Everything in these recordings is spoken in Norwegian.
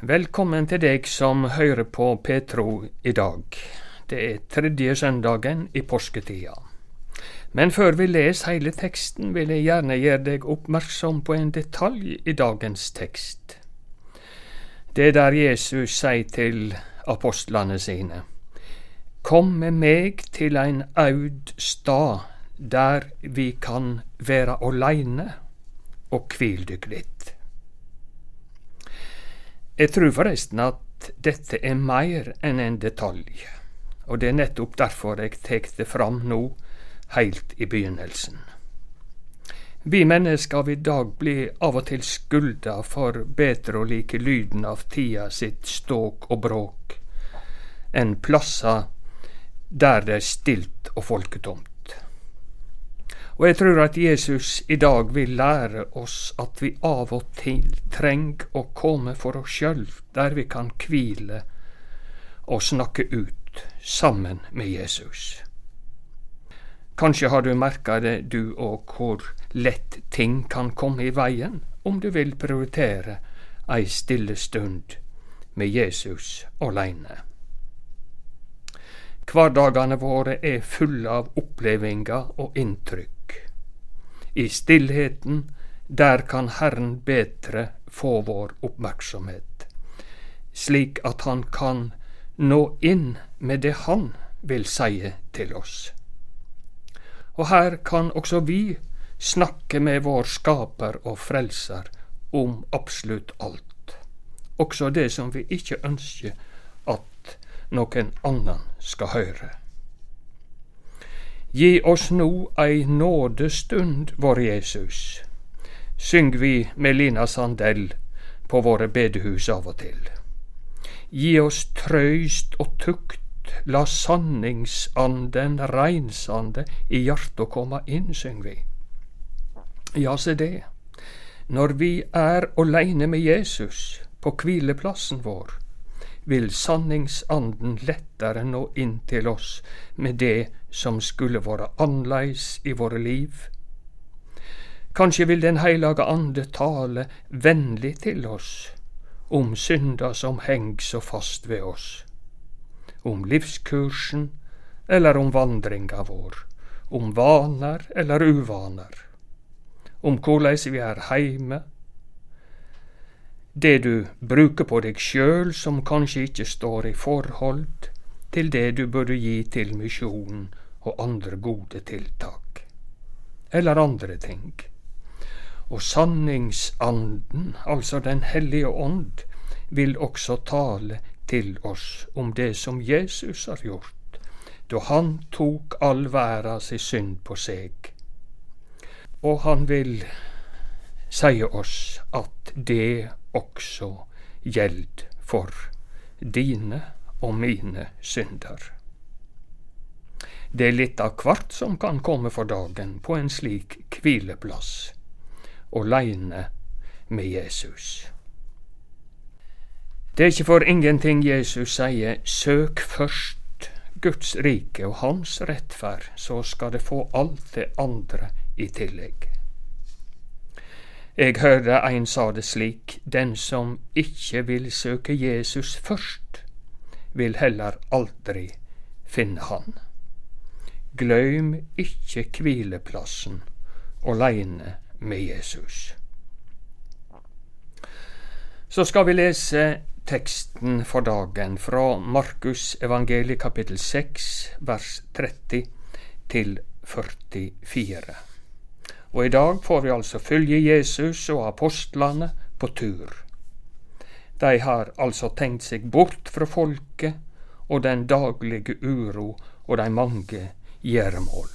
Velkommen til deg som hører på Petro i dag. Det er tredje søndagen i påsketida. Men før vi leser hele teksten, vil jeg gjerne gjøre deg oppmerksom på en detalj i dagens tekst. Det er der Jesus sier til apostlene sine, Kom med meg til ein aud stad, der vi kan være åleine, og kvil dykk litt. Jeg tror forresten at dette er mer enn en detalj, og det er nettopp derfor jeg tar det fram nå, heilt i begynnelsen. Vi mennesker av i dag blir av og til skulda for bedre å like lyden av tida sitt ståk og bråk enn plasser der det er stilt og folketomt. Og jeg tror at Jesus i dag vil lære oss at vi av og til trenger å komme for oss sjøl, der vi kan hvile og snakke ut sammen med Jesus. Kanskje har du merka det, du òg, hvor lett ting kan komme i veien om du vil prioritere ei stille stund med Jesus aleine. Hverdagane våre er fulle av opplevingar og inntrykk. I stillheten, der kan Herren bedre få vår oppmerksomhet, slik at Han kan nå inn med det Han vil si til oss. Og her kan også vi snakke med vår Skaper og Frelser om absolutt alt, også det som vi ikke ønsker at noen annen skal høre. Gi oss nå ei nådestund, vår Jesus, syng vi med Lina Sandell på våre bedehus av og til. Gi oss trøyst og tukt, la sanningsanden, reinsande, i hjartet komme inn, syng vi. Ja, se det, når vi er åleine med Jesus på kvileplassen vår, vil sanningsanden lettere nå inn til oss med det som skulle vore annleis i våre liv. Kanskje vil Den heilage Ande tale vennlig til oss om synda som heng så fast ved oss, om livskursen eller om vandringa vår, om vaner eller uvaner, om korleis vi er heime det du bruker på deg sjøl som kanskje ikke står i forhold til det du burde gi til misjonen og andre gode tiltak, eller andre ting. Og sanningsanden, altså Den hellige ånd, vil også tale til oss om det som Jesus har gjort, da han tok all verda si synd på seg. Og han vil sie oss at det også gjeld for dine og mine synder. Det er litt av kvart som kan komme for dagen på en slik kvileplass, åleine med Jesus. Det er ikke for ingenting Jesus sier søk først Guds rike og Hans rettferd, så skal det få alt det andre i tillegg. Eg hørte ein sa det slik, den som ikkje vil søke Jesus først, vil heller aldri finne Han. Gløym ikkje kvileplassen åleine med Jesus. Så skal vi lese teksten for dagen fra Markus evangeliet kapittel 6 vers 30 til 44. Og i dag får vi altså følge Jesus og apostlene på tur. De har altså tenkt seg bort fra folket og den daglige uro og de mange gjøremål.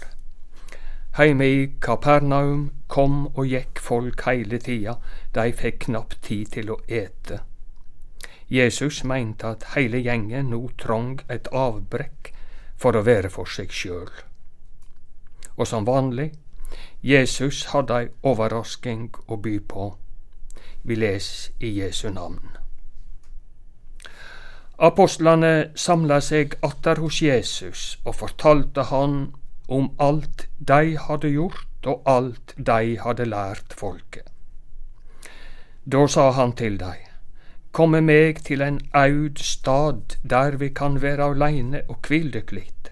Heime i Kapernaum kom og gikk folk heile tida, de fikk knapt tid til å ete. Jesus meinte at heile gjengen nå trong et avbrekk for å være for seg sjøl. Og som vanlig, Jesus hadde ei overrasking å by på. Vi les i Jesu navn. Apostlane samla seg atter hos Jesus og fortalte han om alt de hadde gjort og alt de hadde lært folket. Da sa han til dei, komme meg til en aud stad der vi kan være aleine og kvile litt.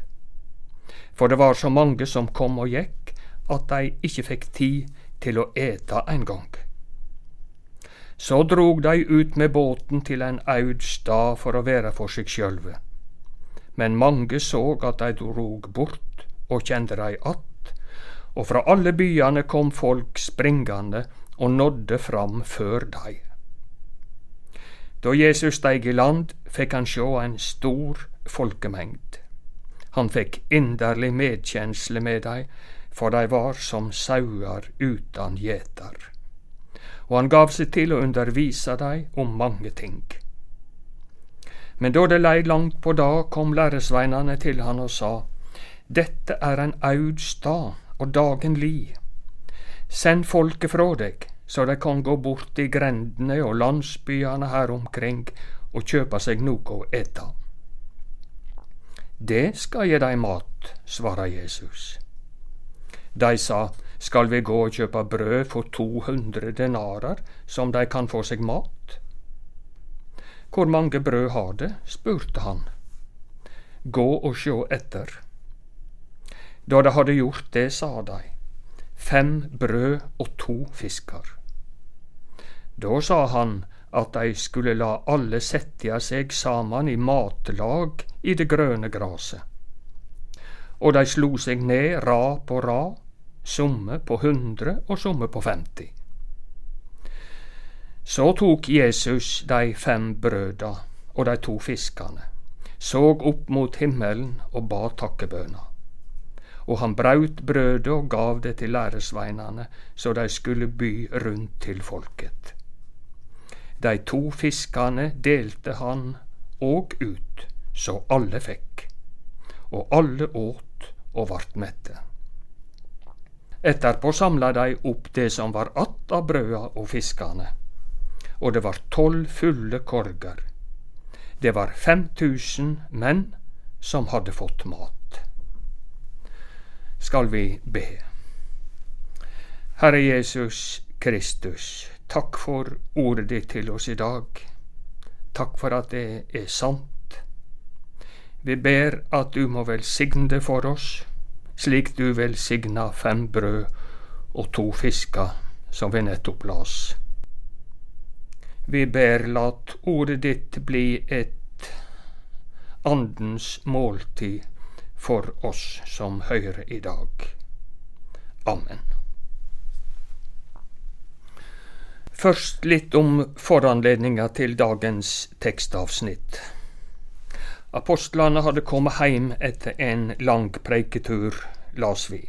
For det var så mange som kom og gikk, at de ikke fikk tid til å ete engang. Så drog de ut med båten til en aud stad for å være for seg sjølve. Men mange så at de drog bort og kjente dei att, og fra alle byane kom folk springande og nådde fram før dei. Da Jesus steig i land, fikk han sjå en stor folkemengd. Han fikk inderlig medkjensle med dei, for dei var som sauer utan gjeter. Og han gav seg til å undervise dei om mange ting. Men da det lei langt på dag, kom læresveinane til han og sa, Dette er en aud stad, og dagen li. Send folket fra deg, så de kan gå bort i grendene og landsbyane her omkring og kjøpe seg noe å ete. Det skal gi dei mat, svarer Jesus. De sa, skal vi gå og kjøpe brød for 200 denarer, som de kan få seg mat? Hvor mange brød har det? spurte han. Gå og sjå etter. Da de hadde gjort det, sa de, fem brød og to fisker. Da sa han at de skulle la alle setja seg saman i matlag i det grøne graset. Og de slo seg ned rad på rad, somme på hundre og somme på femti. Så tok Jesus de fem brøda og de to fiskane, såg opp mot himmelen og ba takkebøna og han braut brødet og gav det til læresveinane, så de skulle by rundt til folket. De to fiskane delte han òg ut, så alle fikk, og alle åt og vart mette. Etterpå samla de opp det som var att av brøda og fiskane, og det var tolv fulle korger. Det var 5000 menn som hadde fått mat skal vi be. Herre Jesus Kristus, takk for ordet ditt til oss i dag. Takk for at det er sant. Vi ber at du må velsigne det for oss, slik du velsigna fem brød og to fisker, som vi nettopp las. Vi ber lat ordet ditt bli et andens måltid for oss som hører i dag. Amen. Først litt om foranledninga til dagens tekstavsnitt. Apostlene hadde kommet heim etter en lang preiketur, las vi.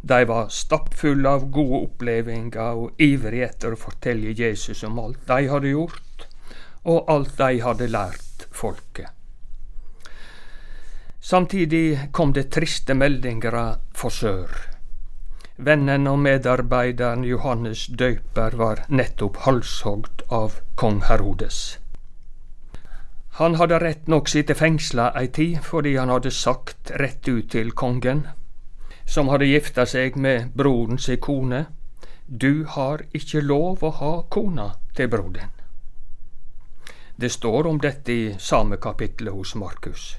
De var stappfulle av gode opplevelser og ivrige etter å fortelle Jesus om alt de hadde gjort, og alt de hadde lært folket. Samtidig kom det triste meldinger for sør. Vennen og medarbeideren Johannes Døyper var nettopp halshogd av kong Herodes. Han hadde rett nok sittet fengsla ei tid fordi han hadde sagt rett ut til kongen, som hadde gifta seg med broren si kone, du har ikke lov å ha kona til bror din. Det står om dette i samme kapittel hos Markus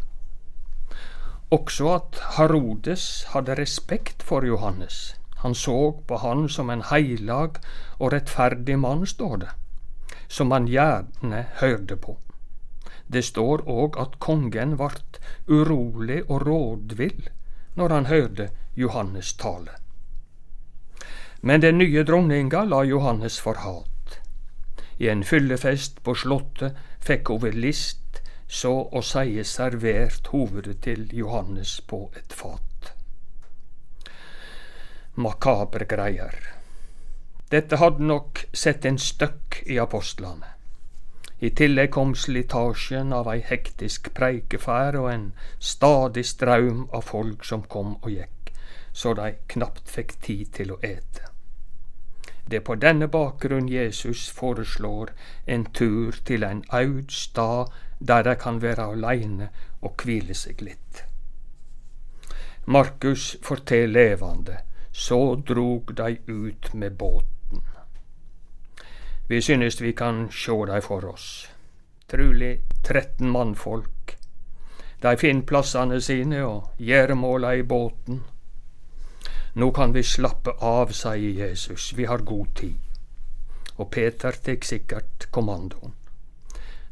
også at Herodes hadde respekt for Johannes. Han så på han som en heilag og rettferdig mann, står det, som han gjerne hørte på. Det står òg at kongen vart urolig og rådvill når han hørte Johannes tale. Men den nye dronninga la Johannes for hat. I en fyllefest på slottet fikk hun ved list så å seie servert hovedet til Johannes på et fat. Makabre greier. Dette hadde nok sett en støkk i apostlene. I tillegg kom slitasjen av ei hektisk preikeferd og en stadig straum av folk som kom og gikk, så de knapt fikk tid til å ete. Det er på denne bakgrunn Jesus foreslår en tur til en aud stad der de kan være aleine og hvile seg litt. Markus forteller levende, så drog de ut med båten. Vi synes vi kan sjå dei for oss. Trulig 13 mannfolk. De finner plassene sine og gjøremåla i båten. Nå kan vi slappe av, sier Jesus, vi har god tid. Og Peter tek sikkert kommandoen.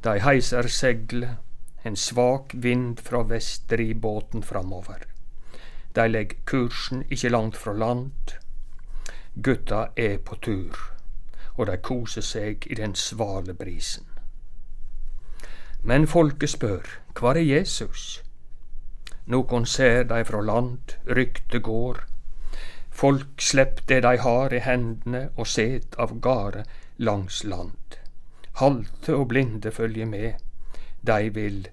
De heiser seglet, en svak vind fra vest driv båten framover. De legger kursen ikke langt fra land. Gutta er på tur, og de koser seg i den svale brisen. Men folket spør, hvor er Jesus? Noen ser de fra land, ryktet går. Folk slepp det de har i hendene og set av garde langs land. Halte og blinde følger med, de vil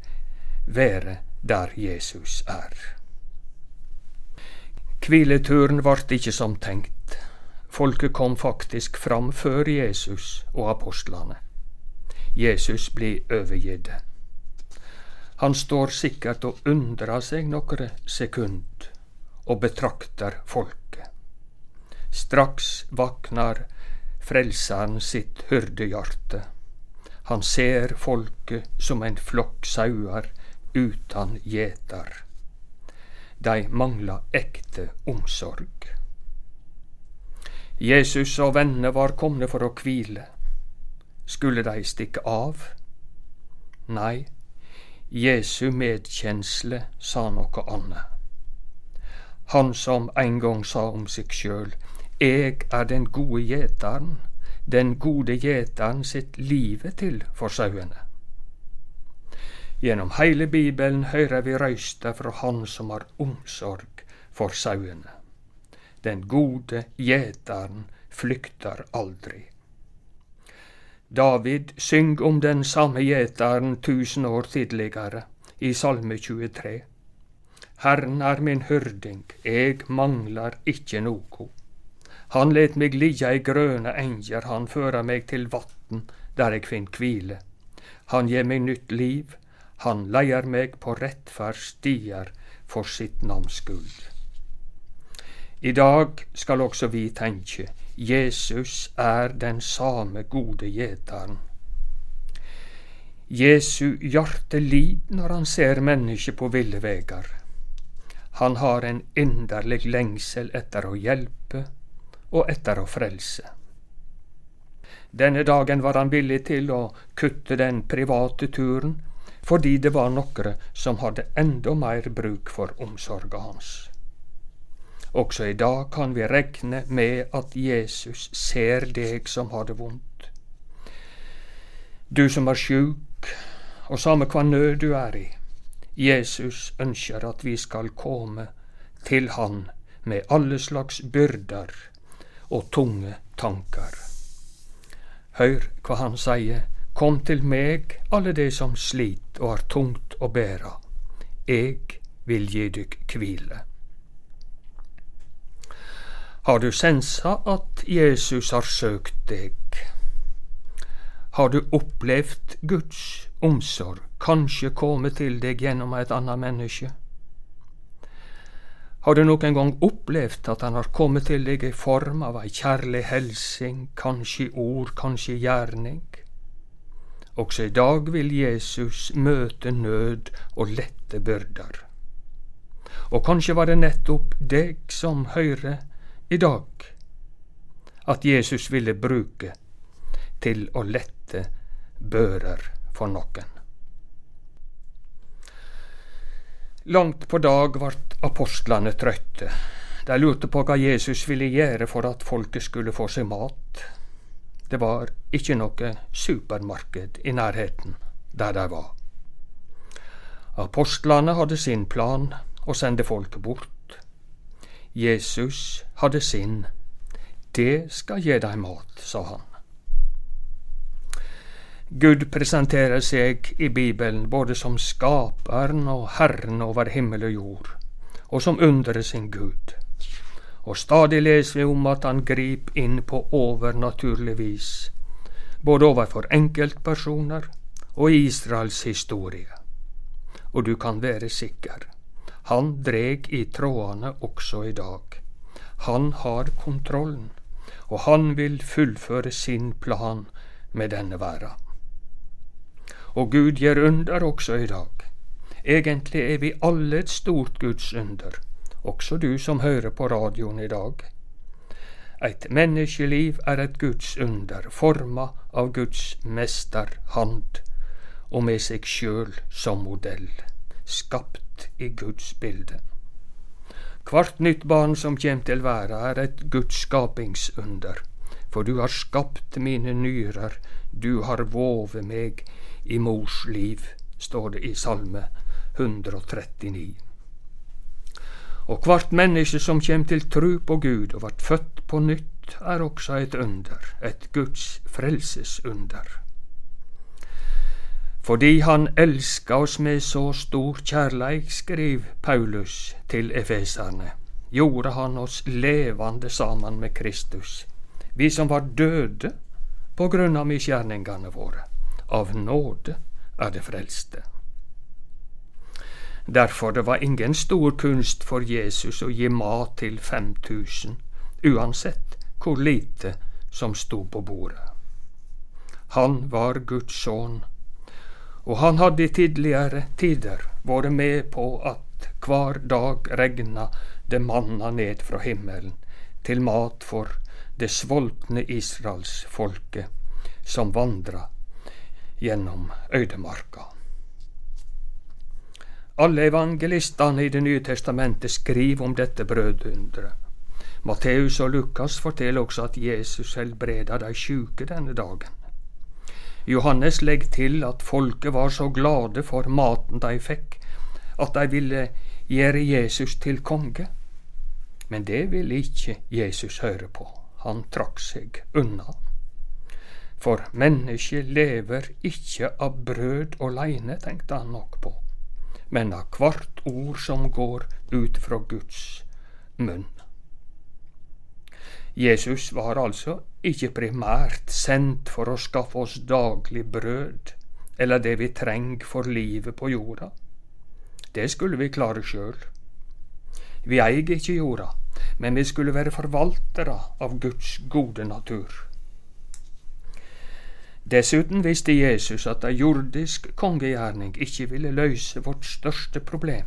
være der Jesus er. Kvileturen vart ikkje som tenkt. Folket kom faktisk fram før Jesus og apostlene. Jesus blir overgitt. Han står sikkert og undrer seg nokre sekund og betrakter folket. Straks vaknar Frelseren sitt hyrdehjarte. Han ser folket som en flokk sauer utan gjeter. De mangler ekte omsorg. Jesus og vennene var komne for å kvile. Skulle de stikke av? Nei, Jesu medkjensle sa noe annet. Han som en gang sa om seg sjøl, Eg er den gode gjeteren, den gode gjeteren sitt livet til for sauene. Gjennom heile Bibelen høyrer vi røysta fra Han som har omsorg for sauene. Den gode gjetaren flykter aldri. David syng om den samme gjetaren tusen år tidligere, i Salme 23. Herren er min hyrding, eg mangler ikke noko. Han let meg ligge i grøne enger, han fører meg til vatn der eg finn kvile. Han gjev meg nytt liv, han leier meg på rettferdsstier for sitt navns. I dag skal også vi tenke Jesus er den same gode gjetaren. Jesu hjerte lid når han ser mennesket på ville vegar. Han har en inderlig lengsel etter å hjelpe og etter å frelse. Denne dagen var han villig til å kutte den private turen fordi det var nokre som hadde enda mer bruk for omsorga hans. Også i dag kan vi rekne med at Jesus ser deg som har det vondt. Du som er sjuk, og samme kva nød du er i. Jesus ønsker at vi skal komme til Han med alle slags byrder og tunge tanker. Hør hva Han sier Kom til meg, alle de som slit og har tungt å bæra. Eg vil gi dykk kvile. Har du sensa at Jesus har søkt deg? Har du opplevd Guds omsorg kanskje komme til deg gjennom et annet menneske? Har du noen gang opplevd at han har kommet til deg i form av ei kjærlig helsing, kanskje ord, kanskje gjerning? Også i dag vil Jesus møte nød og lette byrder. Og kanskje var det nettopp deg som hører i dag, at Jesus ville bruke til å lette bører for noen. Langt på dag vart apostlane trøtte. De lurte på hva Jesus ville gjøre for at folket skulle få seg mat. Det var ikke noe supermarked i nærheten der de var. Apostlene hadde sin plan å sende folk bort. Jesus hadde sin. Det skal gi deg mat, sa han. Gud presenterer seg i Bibelen både som skaperen og Herren over himmel og jord, og som underet sin Gud og stadig leser vi om at han griper inn på overnaturlig vis, både overfor enkeltpersoner og Israels historie. Og du kan være sikker, han dreg i trådene også i dag. Han har kontrollen, og han vil fullføre sin plan med denne verda. Og Gud gjør under også i dag. Egentlig er vi alle et stort Guds under, også du som hører på radioen i dag. Et menneskeliv er et Guds under, forma av Guds mesterhand, og med seg sjøl som modell, skapt i Guds bilde. Hvert nytt barn som kjem til verda, er et Guds skapingsunder. For du har skapt mine nyrer, du har vove meg i mors liv, står det i Salme 139. Og hvert menneske som kjem til tru på Gud og vart født på nytt, er også et under, et Guds frelsesunder. Fordi Han elska oss med så stor kjærleik, skriv Paulus til efeserne, gjorde Han oss levende sammen med Kristus, vi som var døde på grunn av misgjerningane våre. Av nåde er det frelste. Derfor det var ingen stor kunst for Jesus å gi mat til 5000, uansett hvor lite som sto på bordet. Han var Guds sønn og han hadde i tidligere tider vært med på at hver dag regna det manna ned fra himmelen til mat for det sultne israelsfolket som vandra gjennom øydemarka. Alle evangelistene i Det nye testamentet skriver om dette brødunderet. Matteus og Lukas forteller også at Jesus helbreda de sjuke denne dagen. Johannes legger til at folket var så glade for maten de fikk, at de ville gjøre Jesus til konge. Men det ville ikke Jesus høre på. Han trakk seg unna. For mennesket lever ikke av brød aleine, tenkte han nok på, men av hvert ord som går ut fra Guds munn. Jesus var altså ikke primært sendt for å skaffe oss daglig brød eller det vi trenger for livet på jorda. Det skulle vi klare sjøl. Vi eier ikke jorda, men vi skulle være forvaltere av Guds gode natur. Dessuten visste Jesus at ei jordisk kongegjerning ikke ville løse vårt største problem.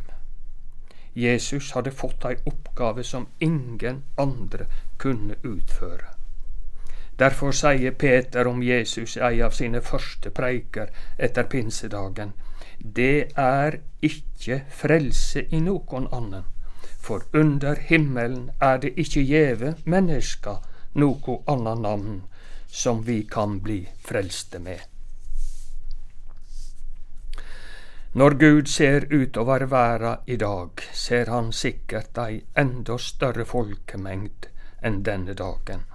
Jesus hadde fått ei oppgave som ingen andre kunne utføre. Derfor sier Peter om Jesus i ei av sine første preiker etter pinsedagen, det er ikke frelse i noen annen, for under himmelen er det ikke gjeve mennesker noe annet navn som vi kan bli frelste med. Når Gud ser utover verda i dag, ser han sikkert ei enda større folkemengd enn denne dagen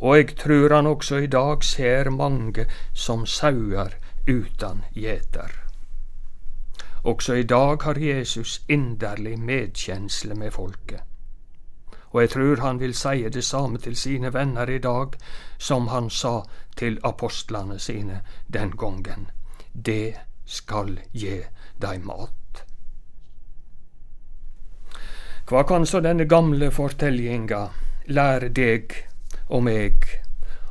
og eg trur han også i dag ser mange som sauer utan gjeter. Også i dag har Jesus inderlig medkjensle med folket. Og jeg trur han vil seie det samme til sine venner i dag som han sa til apostlene sine den gongen. Det skal gje deg mat. Hva kan så denne gamle fortellinga lære deg og meg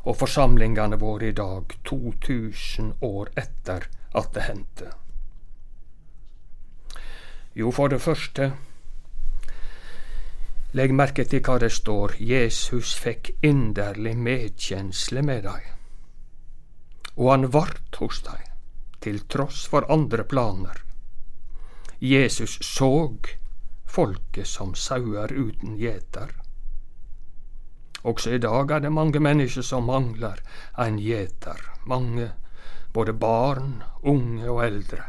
og forsamlingane våre i dag, 2000 år etter at det hendte? Jo, for det første, legg merke til hva det står, Jesus fikk inderlig medkjensle med dei, og han vart hos dei, til tross for andre planer. Jesus såg folket som sauer uten gjeter. Også i dag er det mange mennesker som mangler en gjeter. Mange, både barn, unge og eldre.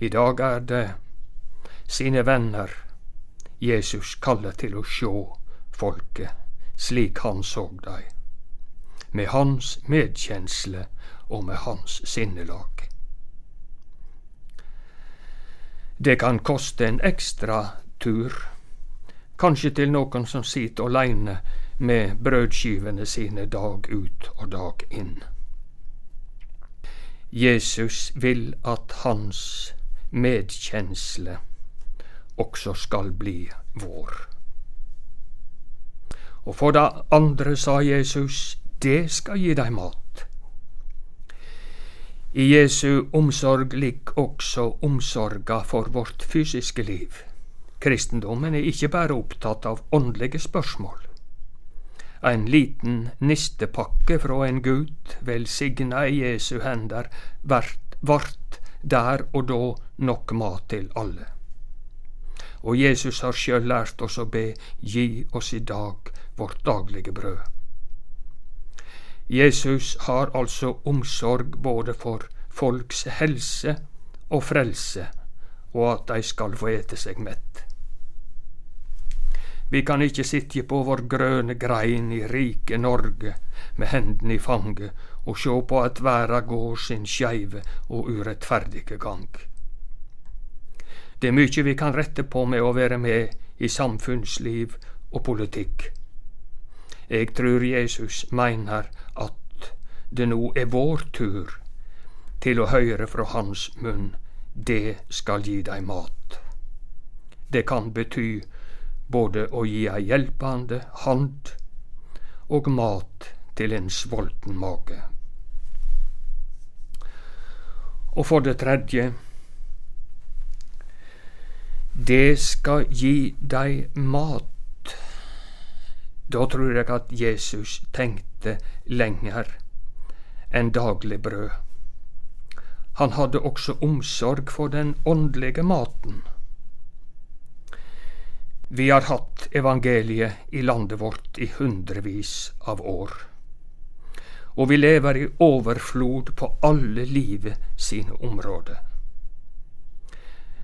I dag er det sine venner Jesus kaller til å sjå folket slik han såg dei, med hans medkjensle og med hans sinnelag. Det kan koste en ekstra tur kanskje til noen som sitter aleine med brødskivene sine dag ut og dag inn. Jesus vil at hans medkjensle også skal bli vår. Og for det andre sa Jesus, det skal gi deg mat. I Jesu omsorg ligger også omsorga for vårt fysiske liv. Kristendommen er ikke bare opptatt av åndelige spørsmål. En liten nistepakke fra en Gud velsigna i Jesu hender vart der og da nok mat til alle. Og Jesus har sjøl lært oss å be Gi oss i dag vårt daglige brød. Jesus har altså omsorg både for folks helse og frelse, og at de skal få ete seg mett. Vi kan ikke sitte på vår grøne grein i rike Norge med hendene i fanget og sjå på at verda går sin skeive og urettferdige gang. Det er mykje vi kan rette på med å være med i samfunnsliv og politikk. Eg trur Jesus meiner at det nå er vår tur til å høre fra hans munn det skal gi deg mat. Det kan bety både å gi ei hjelpande hand og mat til en svolten mage. Og for det tredje det skal gi deg mat. Da tror jeg at Jesus tenkte lenger enn daglig brød. Han hadde også omsorg for den åndelige maten. Vi har hatt evangeliet i landet vårt i hundrevis av år. Og vi lever i overflod på alle livet sine områder.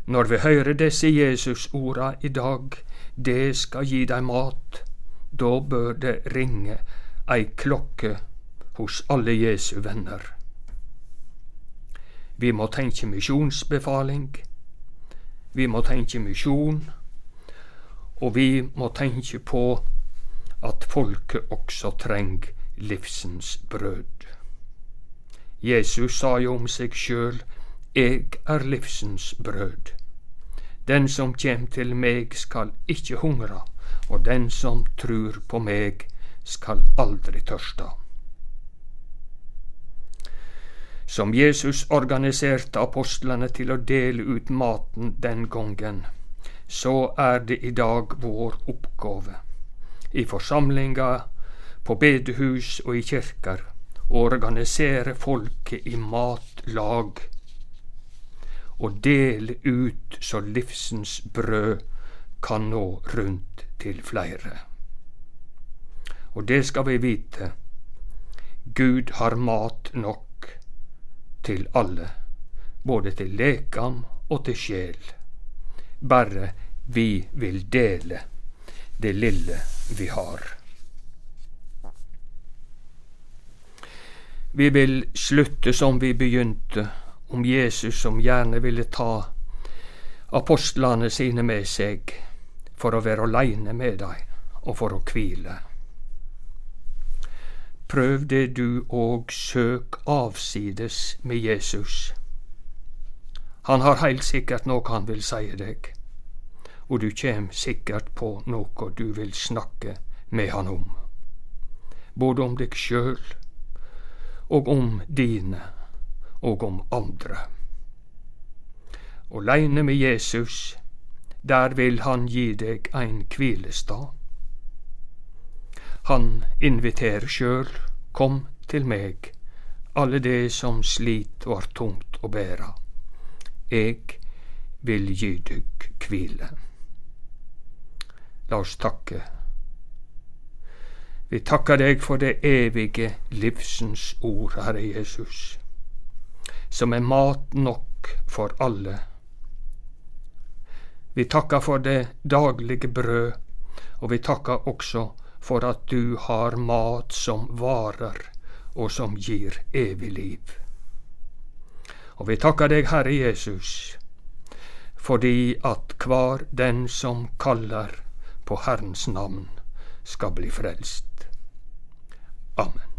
Når vi hører disse Jesusorda i dag, det skal gi deg mat, da bør det ringe ei klokke hos alle Jesu venner. Vi må tenke misjonsbefaling, vi må tenke misjon, og vi må tenke på at folket også trenger livsens brød. Jesus sa jo om seg sjøl Eg er livsens brød. Den som kjem til meg skal ikkje hungra, og den som trur på meg skal aldri tørste. Som Jesus organiserte apostlene til å dele ut maten den gongen, så er det i dag vår oppgave, i forsamlinger, på bedehus og i kirker, å organisere folket i matlag og dele ut så livsens brød kan nå rundt til flere. Og det skal vi vite. Gud har mat nok til alle, både til lekam og til sjel. Bare vi vil dele det lille vi har. Vi vil slutte som vi begynte om Jesus som gjerne ville ta apostlene sine med seg for å være aleine med dei og for å kvile. Prøv det du òg søk avsides med Jesus. Han har heilt sikkert noe han vil seie deg, og du kjem sikkert på noe du vil snakke med han om, både om deg sjøl og om dine og om andre. Aleine med Jesus, der vil han gi deg ein kvilestad. Han inviterer sjøl, kom til meg, alle de som slit og har tungt å bæra. Eg vil gi dykk kvile. La oss takke. Vi takker deg for det evige livsens ord, Herre Jesus som er mat nok for alle. Vi takker for det daglige brød, og vi takker også for at du har mat som varer, og som gir evig liv. Og vi takker deg, Herre Jesus, fordi at hver den som kaller på Herrens navn, skal bli frelst. Amen.